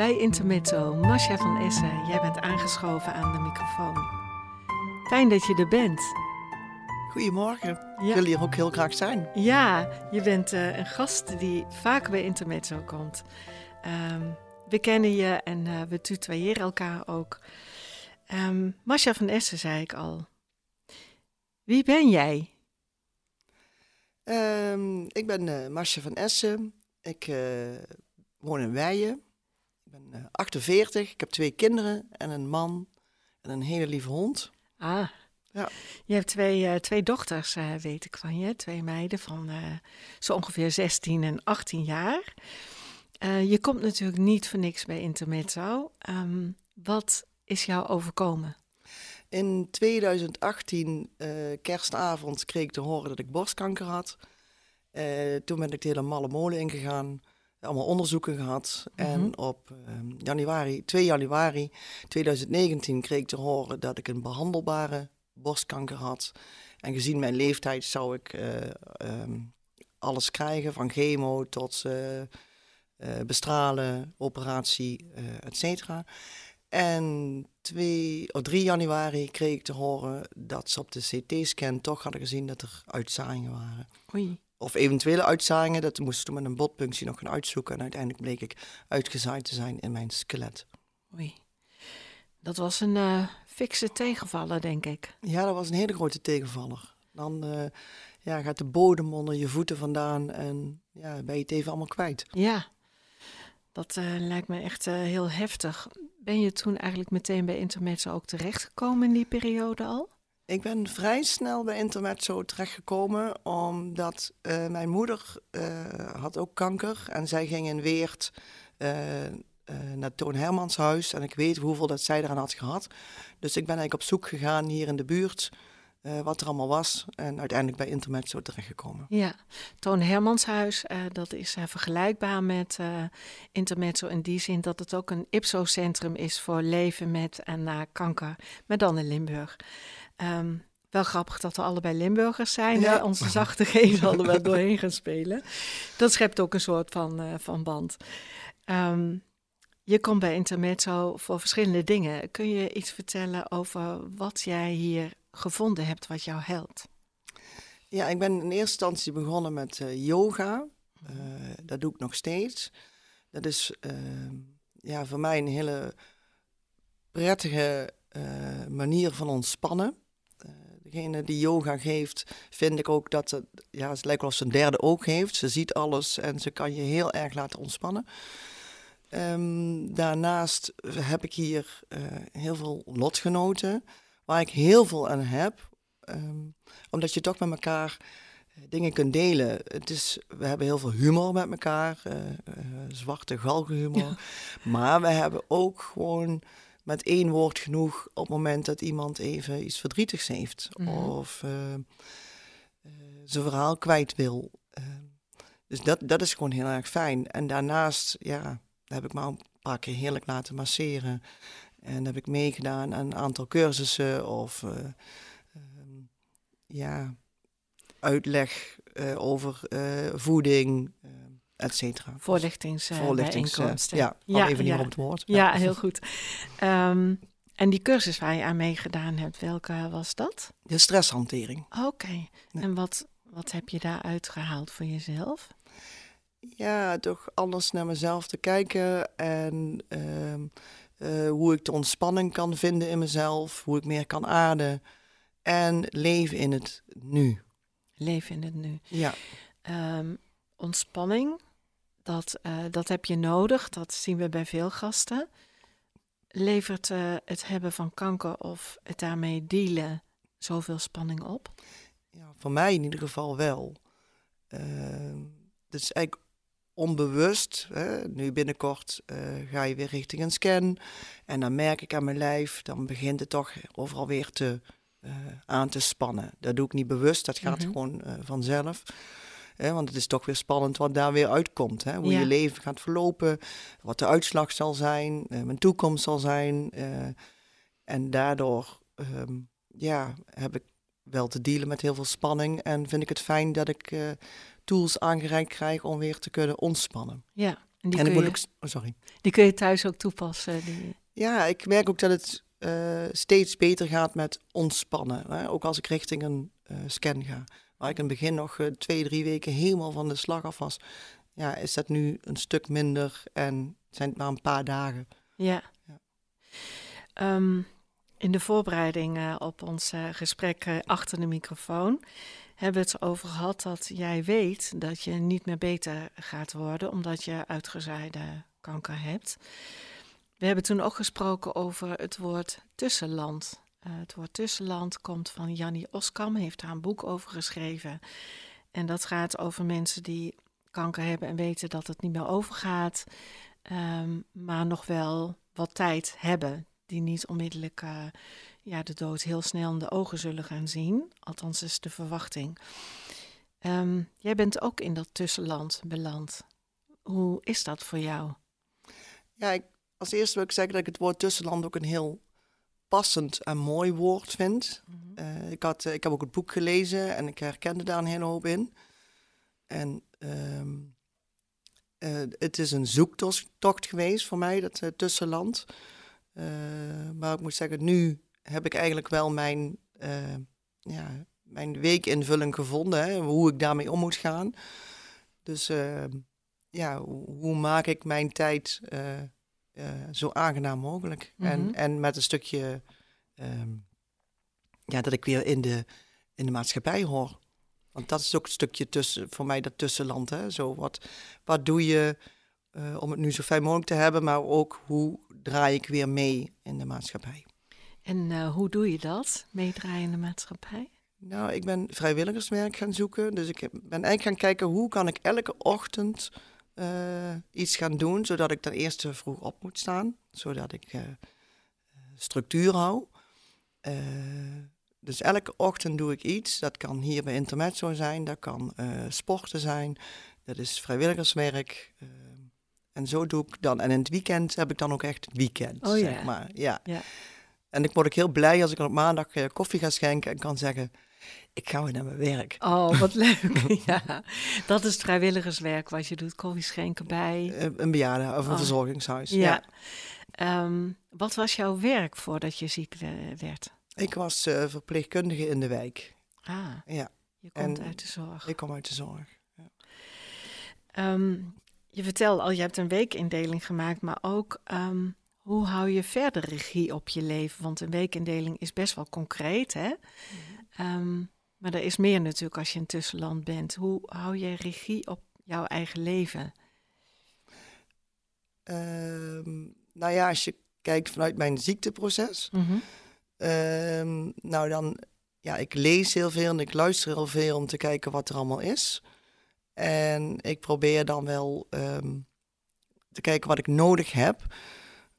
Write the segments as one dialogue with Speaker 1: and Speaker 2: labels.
Speaker 1: bij Intermezzo. Masha van Essen, jij bent aangeschoven aan de microfoon. Fijn dat je er bent.
Speaker 2: Goedemorgen. Ik wil hier ook heel graag zijn.
Speaker 1: Ja, je bent uh, een gast die vaak bij Intermezzo komt. Um, we kennen je en uh, we tutoyeren elkaar ook. Um, Masha van Essen, zei ik al. Wie ben jij?
Speaker 2: Um, ik ben uh, Masha van Essen. Ik woon in Weijen. Ik ben uh, 48. Ik heb twee kinderen en een man en een hele lieve hond.
Speaker 1: Ah, ja. je hebt twee, uh, twee dochters, weet ik van je. Twee meiden van zo ongeveer 16 en 18 jaar. je komt natuurlijk niet voor niks bij Intermezzo. Um, wat is jou overkomen?
Speaker 2: In 2018, kerstavond, kreeg ik te horen dat ik borstkanker had. Uh, toen ben ik de hele malle molen ingegaan, allemaal onderzoeken gehad. Mm -hmm. En op uh, januari, 2 januari 2019 kreeg ik te horen dat ik een behandelbare borstkanker had. En gezien mijn leeftijd zou ik uh, um, alles krijgen, van chemo tot bestralen, operatie, et cetera. En 2 of 3 januari kreeg ik te horen dat ze op de CT-scan toch hadden gezien dat er uitzaaiingen waren.
Speaker 1: Oei
Speaker 2: of eventuele uitzaaiingen. Dat moesten toen met een botpunctie nog gaan uitzoeken. En uiteindelijk bleek ik uitgezaaid te zijn in mijn skelet.
Speaker 1: Oei. Dat was een uh, fikse tegenvaller, denk ik.
Speaker 2: Ja, dat was een hele grote tegenvaller. Dan uh, ja, gaat de bodem onder je voeten vandaan en ja, ben je het even allemaal kwijt.
Speaker 1: Ja, dat uh, lijkt me echt heel heftig. Ben je toen eigenlijk meteen bij Intermezzo ook terechtgekomen in die periode al?
Speaker 2: Ik ben vrij snel bij Intermezzo terechtgekomen, omdat uh, mijn moeder uh, had ook kanker en zij ging in Weert uh, naar Toon Hermans huis. En ik weet hoeveel dat zij eraan had gehad. Dus ik ben eigenlijk op zoek gegaan hier in de buurt, wat er allemaal was. En uiteindelijk bij Intermezzo terechtgekomen.
Speaker 1: Ja, Toon Hermans huis, dat is vergelijkbaar met Intermezzo in die zin dat het ook een IPSO-centrum is voor leven met en na kanker, maar dan in Limburg. Um, wel grappig dat we allebei Limburgers zijn. Ja. Onze zachte G zal er wel doorheen gaan spelen. Dat schept ook een soort van, van band. Um, je komt bij Intermezzo voor verschillende dingen. Kun je iets vertellen over wat jij hier gevonden hebt, wat jou helpt?
Speaker 2: Ja, ik ben in eerste instantie begonnen met uh, yoga. Uh, dat doe ik nog steeds. Dat is ja, voor mij een hele prettige manier van ontspannen degene die yoga geeft, vind ik ook dat het, ja, het lijkt wel ze een derde oog heeft. Ze ziet alles en ze kan je heel erg laten ontspannen. Um, daarnaast heb ik hier heel veel lotgenoten, waar ik heel veel aan heb. Um, omdat je toch met elkaar eh, dingen kunt delen. Het is, we hebben heel veel humor met elkaar, uh, uh, zwarte galgenhumor. Ja. Maar we hebben ook gewoon met één woord genoeg op het moment dat iemand even iets verdrietigs heeft. Mm -hmm. Of uh, zijn verhaal kwijt wil. Uh, dus dat, dat is gewoon heel erg fijn. En daarnaast, ja, heb ik me een paar keer heerlijk laten masseren. En heb ik meegedaan aan een aantal cursussen of ehm, ja, uitleg over voeding et cetera.
Speaker 1: Voorlichtingsbijeenkomsten.
Speaker 2: Uh, ja, ja, even ja. niet op het woord.
Speaker 1: Ja, ja heel goed. Um, en die cursus waar je aan meegedaan hebt, welke was dat?
Speaker 2: De stresshantering.
Speaker 1: Oké. Okay. Ja. En wat, wat heb je daaruit gehaald voor jezelf?
Speaker 2: Ja, toch anders naar mezelf te kijken en uh, uh, hoe ik de ontspanning kan vinden in mezelf, hoe ik meer kan aarden en leven in het nu.
Speaker 1: Leven in het nu.
Speaker 2: Ja.
Speaker 1: Um, ontspanning, dat, uh, dat heb je nodig. Dat zien we bij veel gasten. Levert uh, het hebben van kanker of het daarmee dealen zoveel spanning op?
Speaker 2: Ja, voor mij in ieder geval wel. Uh, dat is eigenlijk onbewust. Hè, nu binnenkort eh, ga je weer richting een scan. En dan merk ik aan mijn lijf, dan begint het toch overal weer te, uh, aan te spannen. Dat doe ik niet bewust, dat gaat
Speaker 1: Mhm.
Speaker 2: gewoon eh, vanzelf. Want het is toch weer spannend wat daar weer uitkomt. Hè? Hoe
Speaker 1: Ja.
Speaker 2: je leven gaat verlopen, wat de uitslag zal zijn, eh, mijn toekomst zal zijn. eh, en daardoor ehm, ja, heb ik wel te dealen met heel veel spanning. En vind ik het fijn dat ik eh, tools aangereikt krijg om weer te kunnen ontspannen.
Speaker 1: Ja, en die,
Speaker 2: en
Speaker 1: kun je,
Speaker 2: ook, oh, sorry.
Speaker 1: die kun je thuis ook toepassen. Die,
Speaker 2: Ja, ik merk ook dat het eh, steeds beter gaat met ontspannen. Hè? Ook als ik richting een eh, scan ga. Waar ik in het begin nog eh, twee, drie weken helemaal van de slag af was. Ja, is dat nu een stuk minder en zijn het maar een paar dagen.
Speaker 1: ja.
Speaker 2: Ja.
Speaker 1: Ehm, in de voorbereiding op ons gesprek achter de microfoon hebben het over gehad dat jij weet dat je niet meer beter gaat worden omdat je uitgezaaide kanker hebt. We hebben toen ook gesproken over het woord tussenland. Eh, het woord tussenland komt van Jannie Oskam, heeft daar een boek over geschreven. En dat gaat over mensen die kanker hebben en weten dat het niet meer overgaat, ehm, maar nog wel wat tijd hebben. Die niet onmiddellijk eh, ja, de dood heel snel in de ogen zullen gaan zien. Althans, is de verwachting. Ehm, jij bent ook in dat tussenland beland. Hoe is dat voor jou?
Speaker 2: Ja, ik, als eerste wil ik zeggen dat ik het woord tussenland ook een heel passend en mooi woord vind. Eh, ik, had, eh, ik heb ook het boek gelezen en ik herkende daar een hele hoop in. En ehm, eh, het is een zoektocht geweest voor mij, dat tussenland. Maar ik moet zeggen, nu heb ik eigenlijk wel mijn, eh, ja, mijn weekinvulling gevonden, hè, hoe ik daarmee om moet gaan. Dus ehm, ja, hoe, hoe maak ik mijn tijd eh, eh, zo aangenaam mogelijk?
Speaker 1: Mhm.
Speaker 2: en, en met een stukje, ehm, ja, dat ik weer in de, in de maatschappij hoor. Want dat is ook een stukje tussen, voor mij dat tussenland. Hè? Zo, wat, wat doe je om het nu zo fijn mogelijk te hebben, maar ook hoe draai ik weer mee in de maatschappij?
Speaker 1: En eh, hoe doe je dat, meedraaien in de maatschappij?
Speaker 2: Nou, ik ben vrijwilligerswerk gaan zoeken. Dus ik ben eigenlijk gaan kijken hoe kan ik elke ochtend eh, iets gaan doen, zodat ik ten eerste vroeg op moet staan, zodat ik eh, structuur hou. Dus elke ochtend doe ik iets. Dat kan hier bij Intermezzo zijn, dat kan sporten zijn, dat is vrijwilligerswerk. en zo doe ik dan. En in het weekend heb ik dan ook echt het weekend,
Speaker 1: Oh ja.
Speaker 2: zeg maar. Ja.
Speaker 1: Ja.
Speaker 2: En ik word ook heel blij als ik op maandag eh, koffie ga schenken en kan zeggen, ik ga weer naar mijn werk.
Speaker 1: Oh, wat leuk. ja, dat is vrijwilligerswerk wat je doet. Koffie schenken bij.
Speaker 2: Eh, een bejaarde of een
Speaker 1: Oh.
Speaker 2: verzorgingshuis.
Speaker 1: Ja.
Speaker 2: Ja.
Speaker 1: Ehm, wat was jouw werk voordat je ziek werd?
Speaker 2: Ik was eh, verpleegkundige in de wijk.
Speaker 1: Ah,
Speaker 2: Ja,
Speaker 1: je komt
Speaker 2: En
Speaker 1: uit de zorg.
Speaker 2: ik kom uit de zorg.
Speaker 1: Ehm, je vertelde al, je hebt een weekindeling gemaakt, maar ook ehm, hoe hou je verder regie op je leven? Want een weekindeling is best wel concreet, hè? Ehm, maar er is meer natuurlijk als je in tussenland bent. Hoe hou je regie op jouw eigen leven?
Speaker 2: Ehm, nou ja, als je kijkt vanuit mijn ziekteproces. ehm, nou dan, ja, ik lees heel veel en ik luister heel veel om te kijken wat er allemaal is. En ik probeer dan wel te kijken wat ik nodig heb.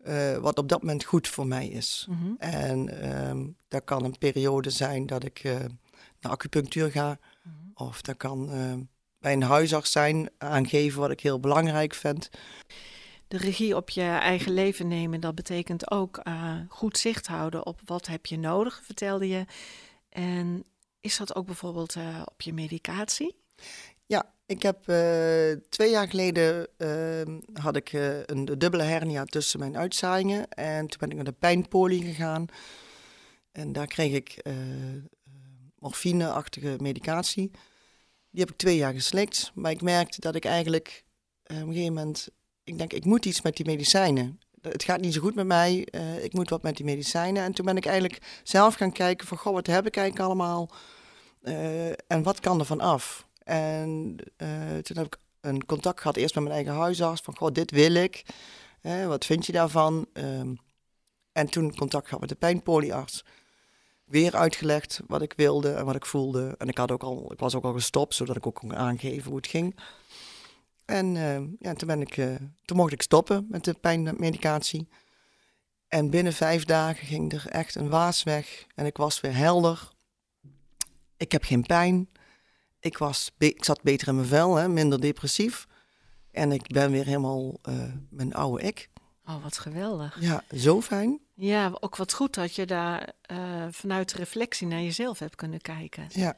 Speaker 2: Eh, wat op dat moment goed voor mij is.
Speaker 1: Mhm.
Speaker 2: En ehm dat kan een periode zijn dat ik eh, naar acupunctuur ga.
Speaker 1: Mhm.
Speaker 2: Of dat kan ehm, bij een huisarts zijn, aangeven wat ik heel belangrijk vind.
Speaker 1: De regie op je eigen leven nemen, dat betekent ook eh, goed zicht houden op wat heb je nodig, vertelde je. En is dat ook bijvoorbeeld op je medicatie?
Speaker 2: Ja, ik heb eh, twee jaar geleden ehm, had ik eh, een dubbele hernia tussen mijn uitzaaiingen. En toen ben ik naar de pijnpolie gegaan. En daar kreeg ik eh, morfine-achtige medicatie. Die heb ik twee jaar geslikt. Maar ik merkte dat ik eigenlijk op een gegeven moment... Ik denk, ik moet iets met die medicijnen. Het gaat niet zo goed met mij. ik moet wat met die medicijnen. En toen ben ik eigenlijk zelf gaan kijken van... Goh, wat heb ik eigenlijk allemaal? En wat kan er van af? En eh, toen heb ik een contact gehad eerst met mijn eigen huisarts. Van, goh, dit wil ik. Wat vind je daarvan? Ehm, en toen contact gehad met de pijnpoliearts. Weer uitgelegd wat ik wilde en wat ik voelde. En ik, had ook al, ik was ook al gestopt, zodat ik ook kon aangeven hoe het ging. En eh, ja, toen, ben ik, eh, toen mocht ik stoppen met de pijnmedicatie. En binnen vijf dagen ging er echt een waas weg. En ik was weer helder. Ik heb geen pijn. Ik, was ik zat beter in mijn vel, hè, minder depressief. En ik ben weer helemaal uh, mijn oude ik.
Speaker 1: Oh, wat geweldig.
Speaker 2: Ja, zo fijn.
Speaker 1: Ja, ook wat goed dat je daar uh, vanuit de reflectie naar jezelf hebt kunnen kijken.
Speaker 2: Ja.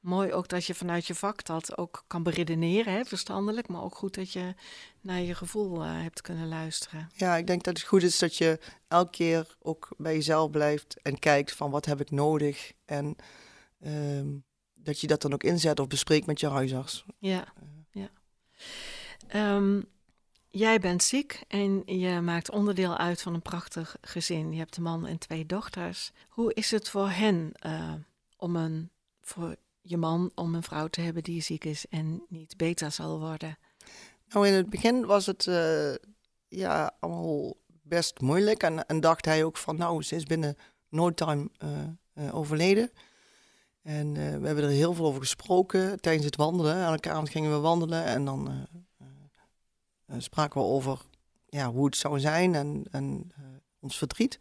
Speaker 1: Mooi ook dat je vanuit je vak dat ook kan beredeneren, hè, verstandelijk. Maar ook goed dat je naar je gevoel uh, hebt kunnen luisteren.
Speaker 2: Ja, ik denk dat het goed is dat je elke keer ook bij jezelf blijft en kijkt van wat heb ik nodig. En um, dat je dat dan ook inzet of bespreekt met je huisarts.
Speaker 1: Ja, ja. Um, jij bent ziek en je maakt onderdeel uit van een prachtig gezin. Je hebt een man en twee dochters. Hoe is het voor hen uh, om een, voor je man om een vrouw te hebben die ziek is en niet beter zal worden?
Speaker 2: Nou, in het begin was het uh, ja, allemaal best moeilijk. En, en, dacht hij ook van, nou, ze is binnen no time uh, overleden. En we hebben er heel veel over gesproken tijdens het wandelen. Elke avond gingen we wandelen en dan uh, spraken we over ja, hoe het zou zijn en, en ons verdriet.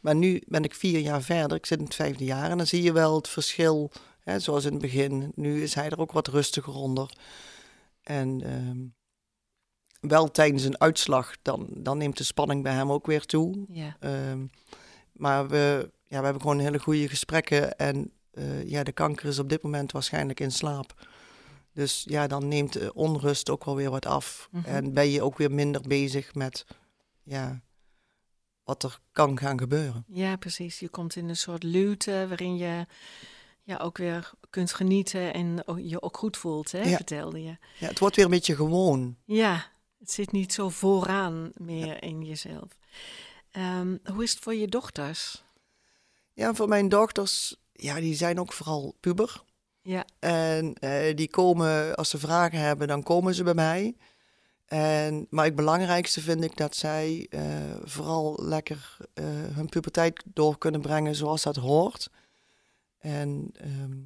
Speaker 2: Maar nu ben ik vier jaar verder, ik zit in het vijfde jaar en dan zie je wel het verschil. Hè, zoals in het begin, nu is hij er ook wat rustiger onder. En uh, wel tijdens een uitslag, dan, dan neemt de spanning bij hem ook weer toe.
Speaker 1: Ja.
Speaker 2: Ehm, maar we, ja, we hebben gewoon hele goede gesprekken en uh, ja, de kanker is op dit moment waarschijnlijk in slaap. Dus ja, dan neemt de onrust ook wel weer wat af.
Speaker 1: Mhm.
Speaker 2: En ben je ook weer minder bezig met ja, wat er kan gaan gebeuren.
Speaker 1: Ja, precies. Je komt in een soort luwte waarin je ja, ook weer kunt genieten en je ook goed voelt, hè,
Speaker 2: Ja.
Speaker 1: vertelde je.
Speaker 2: Ja, het wordt weer een beetje gewoon.
Speaker 1: Ja, het zit niet zo vooraan meer in jezelf. Ehm, hoe is het voor je dochters?
Speaker 2: Ja, voor mijn dochters, ja, die zijn ook vooral puber.
Speaker 1: Ja,
Speaker 2: En eh, die komen, als ze vragen hebben, dan komen ze bij mij. En, maar het belangrijkste vind ik dat zij eh, vooral lekker eh, hun puberteit door kunnen brengen zoals dat hoort. En ehm,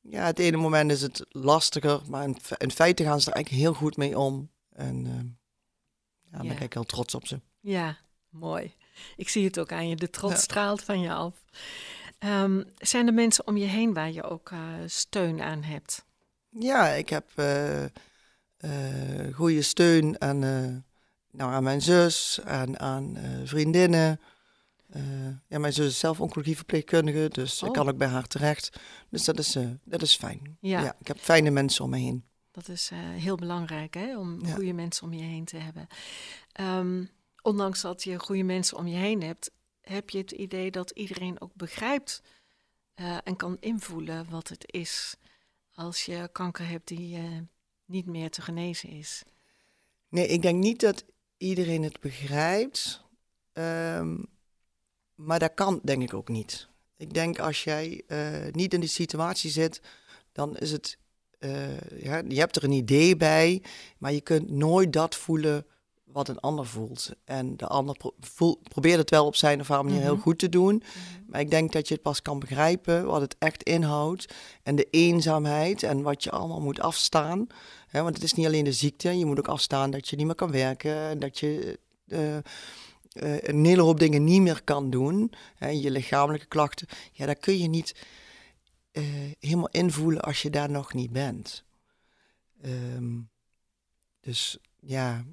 Speaker 2: ja, het ene moment is het lastiger, maar in, fe- in feite gaan ze er eigenlijk heel goed mee om. En ja, ben ik heel trots op ze.
Speaker 1: ja, mooi. Ik zie het ook aan je. De trots
Speaker 2: Ja.
Speaker 1: straalt van je af. Ehm, zijn er mensen om je heen waar je ook eh, steun aan hebt?
Speaker 2: Ja, ik heb eh, goede steun aan, nou, aan mijn zus, aan, aan vriendinnen. Ja, mijn zus is zelf oncologieverpleegkundige, dus
Speaker 1: Oh.
Speaker 2: ik kan ook bij haar terecht. Dus dat is, dat is fijn.
Speaker 1: Ja.
Speaker 2: ik heb fijne mensen om me heen.
Speaker 1: Dat is heel belangrijk, hè, om
Speaker 2: Ja.
Speaker 1: goede mensen om je heen te hebben. Ehm, ondanks dat je goede mensen om je heen hebt, heb je het idee dat iedereen ook begrijpt eh, en kan invoelen wat het is als je kanker hebt die eh, niet meer te genezen is.
Speaker 2: Nee, ik denk niet dat iedereen het begrijpt. ehm, maar dat kan denk ik ook niet. Ik denk als jij eh, niet in die situatie zit, dan is het. ja, je hebt er een idee bij, maar je kunt nooit dat voelen wat een ander voelt. En de ander pro probeert het wel op zijn of haar manier heel
Speaker 1: Mhm.
Speaker 2: goed te doen. Maar ik denk dat je het pas kan begrijpen wat het echt inhoudt. En de eenzaamheid en wat je allemaal moet afstaan. Hè, want het is niet alleen de ziekte. Je moet ook afstaan dat je niet meer kan werken. En dat je eh, eh, een hele hoop dingen niet meer kan doen. Hè, je lichamelijke klachten. Ja, daar kun je niet eh, helemaal invoelen als je daar nog niet bent. Ehm, dus ja,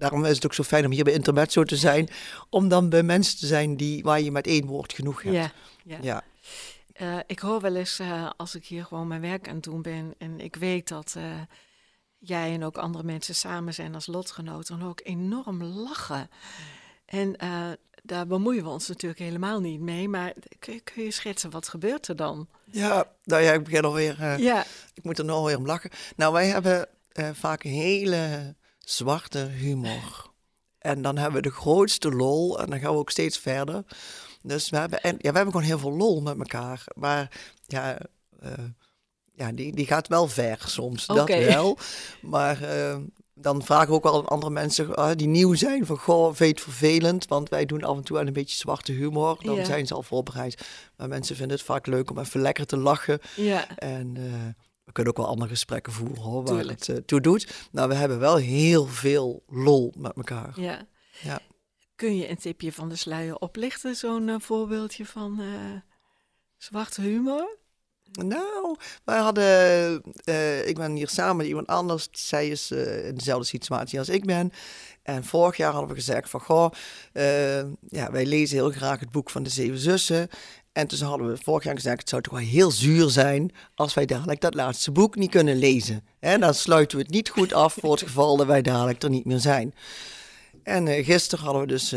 Speaker 2: daarom is het ook zo fijn om hier bij Intermezzo te zijn. Om dan bij mensen te zijn die, waar je met één woord genoeg hebt.
Speaker 1: Ja, ja.
Speaker 2: ja.
Speaker 1: Eh, ik hoor wel eens eh, als ik hier gewoon mijn werk aan het doen ben en ik weet dat eh, jij en ook andere mensen samen zijn als lotgenoten, dan ook enorm lachen. En daar bemoeien we ons natuurlijk helemaal niet mee, maar kun je, kun je schetsen wat gebeurt er dan?
Speaker 2: Ja, nou ja, ik begin alweer.
Speaker 1: Ja,
Speaker 2: Ik moet er nou alweer om lachen. Nou, wij hebben vaak hele zwarte humor. En dan hebben we de grootste lol en dan gaan we ook steeds verder. Dus we hebben, en, ja, we hebben gewoon heel veel lol met elkaar. Maar ja, eh, ja die, die gaat wel ver soms, dat wel. Maar eh, dan vragen we ook wel aan andere mensen ah, die nieuw zijn van, goh, vind het vervelend? Want wij doen af en toe aan een beetje zwarte humor. Dan
Speaker 1: Ja.
Speaker 2: zijn ze al voorbereid. Maar mensen vinden het vaak leuk om even lekker te lachen.
Speaker 1: ja,
Speaker 2: En eh, we kunnen ook wel andere gesprekken voeren hoor, waar het uh, toe doet. Nou, we hebben wel heel veel lol met elkaar.
Speaker 1: Ja.
Speaker 2: Ja.
Speaker 1: Kun je een tipje van de sluier oplichten, zo'n uh, voorbeeldje van uh, zwarte humor?
Speaker 2: Nou, wij hadden, ik ben hier samen met iemand anders. Zij is in dezelfde situatie als ik ben. En vorig jaar hadden we gezegd van, goh, ja, wij lezen heel graag het boek van de Zeven Zussen. En toen hadden we vorig jaar gezegd, het zou toch wel heel zuur zijn als wij dadelijk dat laatste boek niet kunnen lezen. En dan sluiten we het niet goed af voor het geval dat wij dadelijk er niet meer zijn. En gisteren hadden we dus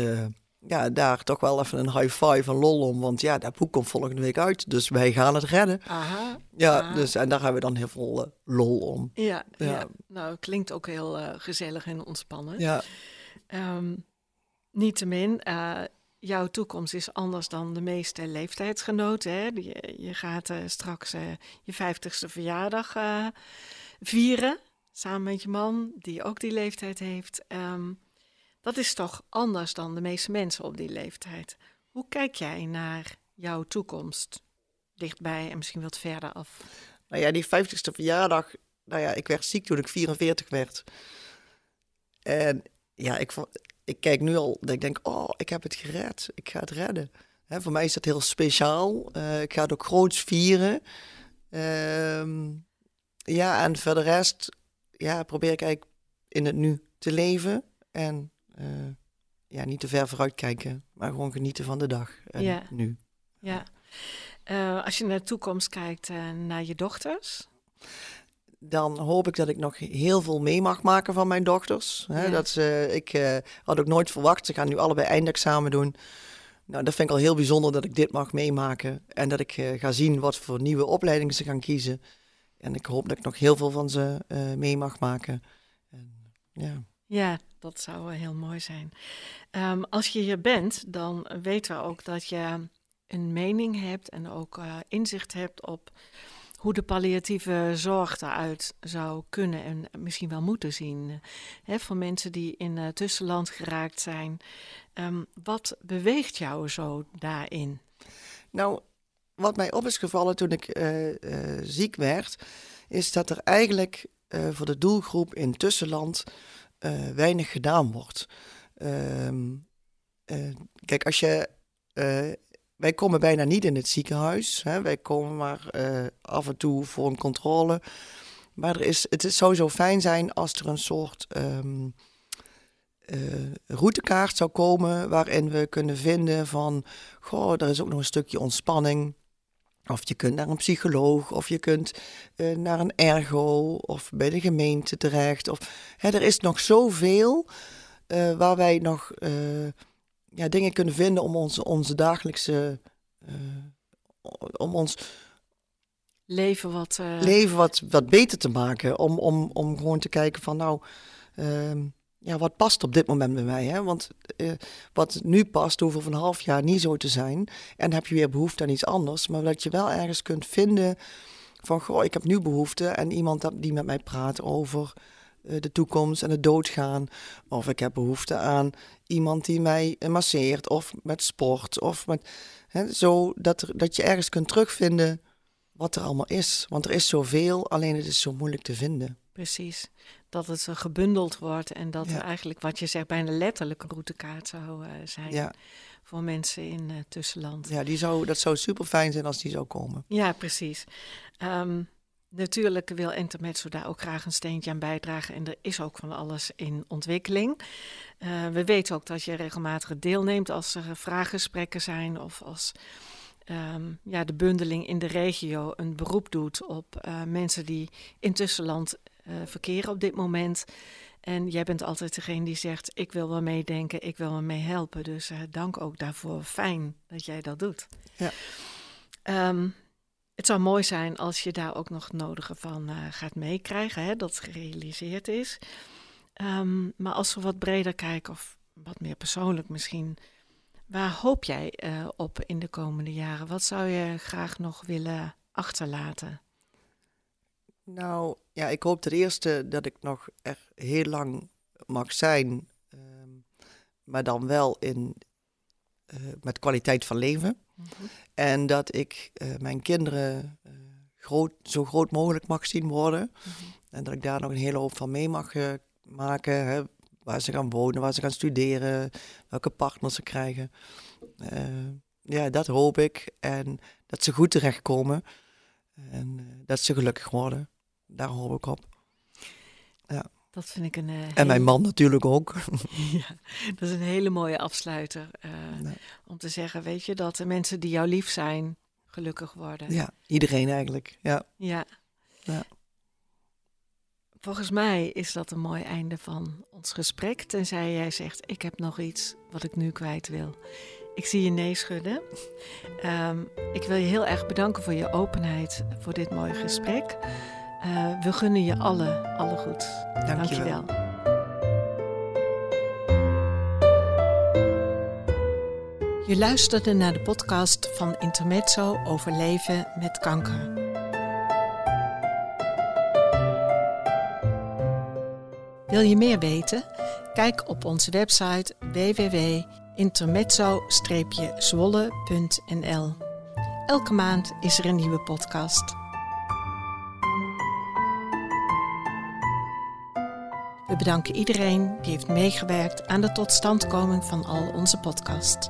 Speaker 2: ja, daar toch wel even een high five van lol om. Want ja, dat boek komt volgende week uit. Dus wij gaan het redden.
Speaker 1: Aha,
Speaker 2: ja,
Speaker 1: aha.
Speaker 2: Dus, en daar hebben we dan heel veel uh, lol om.
Speaker 1: Ja, ja.
Speaker 2: Ja.
Speaker 1: nou klinkt ook heel gezellig en ontspannen.
Speaker 2: Ja,
Speaker 1: Um, Niettemin, jouw toekomst is anders dan de meeste leeftijdsgenoten. Hè? Je, je gaat uh, straks uh, je vijftigste verjaardag uh, vieren, samen met je man, die ook die leeftijd heeft. Um, dat is toch anders dan de meeste mensen op die leeftijd. Hoe kijk jij naar jouw toekomst? Dichtbij en misschien wat verder af.
Speaker 2: nou ja, die vijftigste verjaardag. Nou ja, ik werd ziek toen ik 44 werd. En ja, ik, vo- ik kijk nu al, dat ik denk, oh, ik heb het gered. Ik ga het redden. Hè, voor mij is dat heel speciaal. Eh, ik ga het ook groots vieren. Ehm, ja, en voor de rest ja, probeer ik eigenlijk in het nu te leven. En eh, ja, niet te ver vooruit kijken, maar gewoon genieten van de dag. En
Speaker 1: Ja.
Speaker 2: nu.
Speaker 1: Ja. Uh, als je naar de toekomst kijkt, naar je dochters.
Speaker 2: Dan hoop ik dat ik nog heel veel mee mag maken van mijn dochters. Hè,
Speaker 1: Ja.
Speaker 2: dat ze, ik uh, had ook nooit verwacht, ze gaan nu allebei eindexamen doen. Nou, dat vind ik al heel bijzonder dat ik dit mag meemaken. En dat ik uh, ga zien wat voor nieuwe opleidingen ze gaan kiezen. En ik hoop dat ik nog heel veel van ze uh, mee mag maken. En, ja.
Speaker 1: Ja, dat zou heel mooi zijn. Um, als je hier bent, dan weten we ook dat je een mening hebt en ook inzicht hebt op hoe de palliatieve zorg eruit zou kunnen en misschien wel moeten zien. Hè, voor mensen die in uh, tussenland geraakt zijn. Um, wat beweegt jou zo daarin?
Speaker 2: Nou, wat mij op is gevallen toen ik uh, ziek werd, is dat er eigenlijk voor de doelgroep in tussenland weinig gedaan wordt. Um, kijk, als je. Wij komen bijna niet in het ziekenhuis. Hè? Wij komen maar af en toe voor een controle. Maar er is, het is sowieso fijn zijn als er een soort um, routekaart zou komen waarin we kunnen vinden van, goh, er is ook nog een stukje ontspanning. Of je kunt naar een psycholoog, of je kunt uh, naar een ergo, of bij de gemeente terecht. Of, hè, er is nog zoveel waar wij nog ja, dingen kunnen vinden om onze, onze dagelijkse. om ons
Speaker 1: leven wat,
Speaker 2: leven wat, wat beter te maken. Om, om, om gewoon te kijken van nou. ehm, ja, wat past op dit moment bij mij? Hè? Want uh, wat nu past, hoeft over een half jaar niet zo te zijn. En heb je weer behoefte aan iets anders. Maar dat je wel ergens kunt vinden van, goh, ik heb nu behoefte. En iemand die met mij praat over de toekomst en het doodgaan. Of ik heb behoefte aan iemand die mij masseert. Of met sport. Of met, hè, zo dat, er, dat je ergens kunt terugvinden wat er allemaal is. Want er is zoveel, alleen het is zo moeilijk te vinden.
Speaker 1: Precies. Dat het gebundeld wordt en dat ja. eigenlijk, wat je zegt, bijna letterlijk een routekaart zou uh, zijn
Speaker 2: ja.
Speaker 1: voor mensen in uh, tussenland.
Speaker 2: Ja, die zou, dat zou super fijn zijn als die zou komen.
Speaker 1: Ja, precies. Um, natuurlijk wil Intermezzo daar ook graag een steentje aan bijdragen en er is ook van alles in ontwikkeling. Uh, we weten ook dat je regelmatig deelneemt als er vraaggesprekken zijn of als um, ja, de bundeling in de regio een beroep doet op uh, mensen die in tussenland uh, verkeren op dit moment. En jij bent altijd degene die zegt: Ik wil wel meedenken, ik wil wel mee helpen. Dus dank ook daarvoor. Fijn dat jij dat doet.
Speaker 2: Ja.
Speaker 1: Um, het zou mooi zijn als je daar ook nog het nodige van uh, gaat meekrijgen, dat gerealiseerd is. Um, maar als we wat breder kijken, of wat meer persoonlijk misschien, waar hoop jij uh, op in de komende jaren? Wat zou je graag nog willen achterlaten?
Speaker 2: Nou, ja, ik hoop ten eerste dat ik nog er heel lang mag zijn, um, maar dan wel in, uh, met kwaliteit van leven. En dat ik uh, mijn kinderen uh, groot, zo groot mogelijk mag zien worden. En dat ik daar nog een hele hoop van mee mag eh, maken. Hè, waar ze gaan wonen, waar ze gaan studeren, welke partners ze krijgen. Eh, ja, dat hoop ik. En dat ze goed terechtkomen. En eh, dat ze gelukkig worden. Daar hoop ik op. Ja.
Speaker 1: Dat vind ik een. Uh,
Speaker 2: en mijn man natuurlijk ook.
Speaker 1: ja, dat is een hele mooie afsluiter. Om te zeggen, weet je, dat de mensen die jou lief zijn, gelukkig worden.
Speaker 2: Ja, iedereen eigenlijk. Ja.
Speaker 1: Ja. ja. Volgens mij is dat een mooi einde van ons gesprek. Tenzij jij zegt: Ik heb nog iets wat ik nu kwijt wil. Ik zie je nee schudden. Ehm, ik wil je heel erg bedanken voor je openheid voor dit mooie gesprek. Uh, we gunnen je alle, alle goed.
Speaker 2: Dank je wel.
Speaker 1: Je luisterde naar de podcast van Intermezzo over leven met kanker. Wil je meer weten? Kijk op onze website www.intermezzo-zwolle.nl. Elke maand is er een nieuwe podcast. We bedanken iedereen die heeft meegewerkt aan de totstandkoming van al onze podcasts.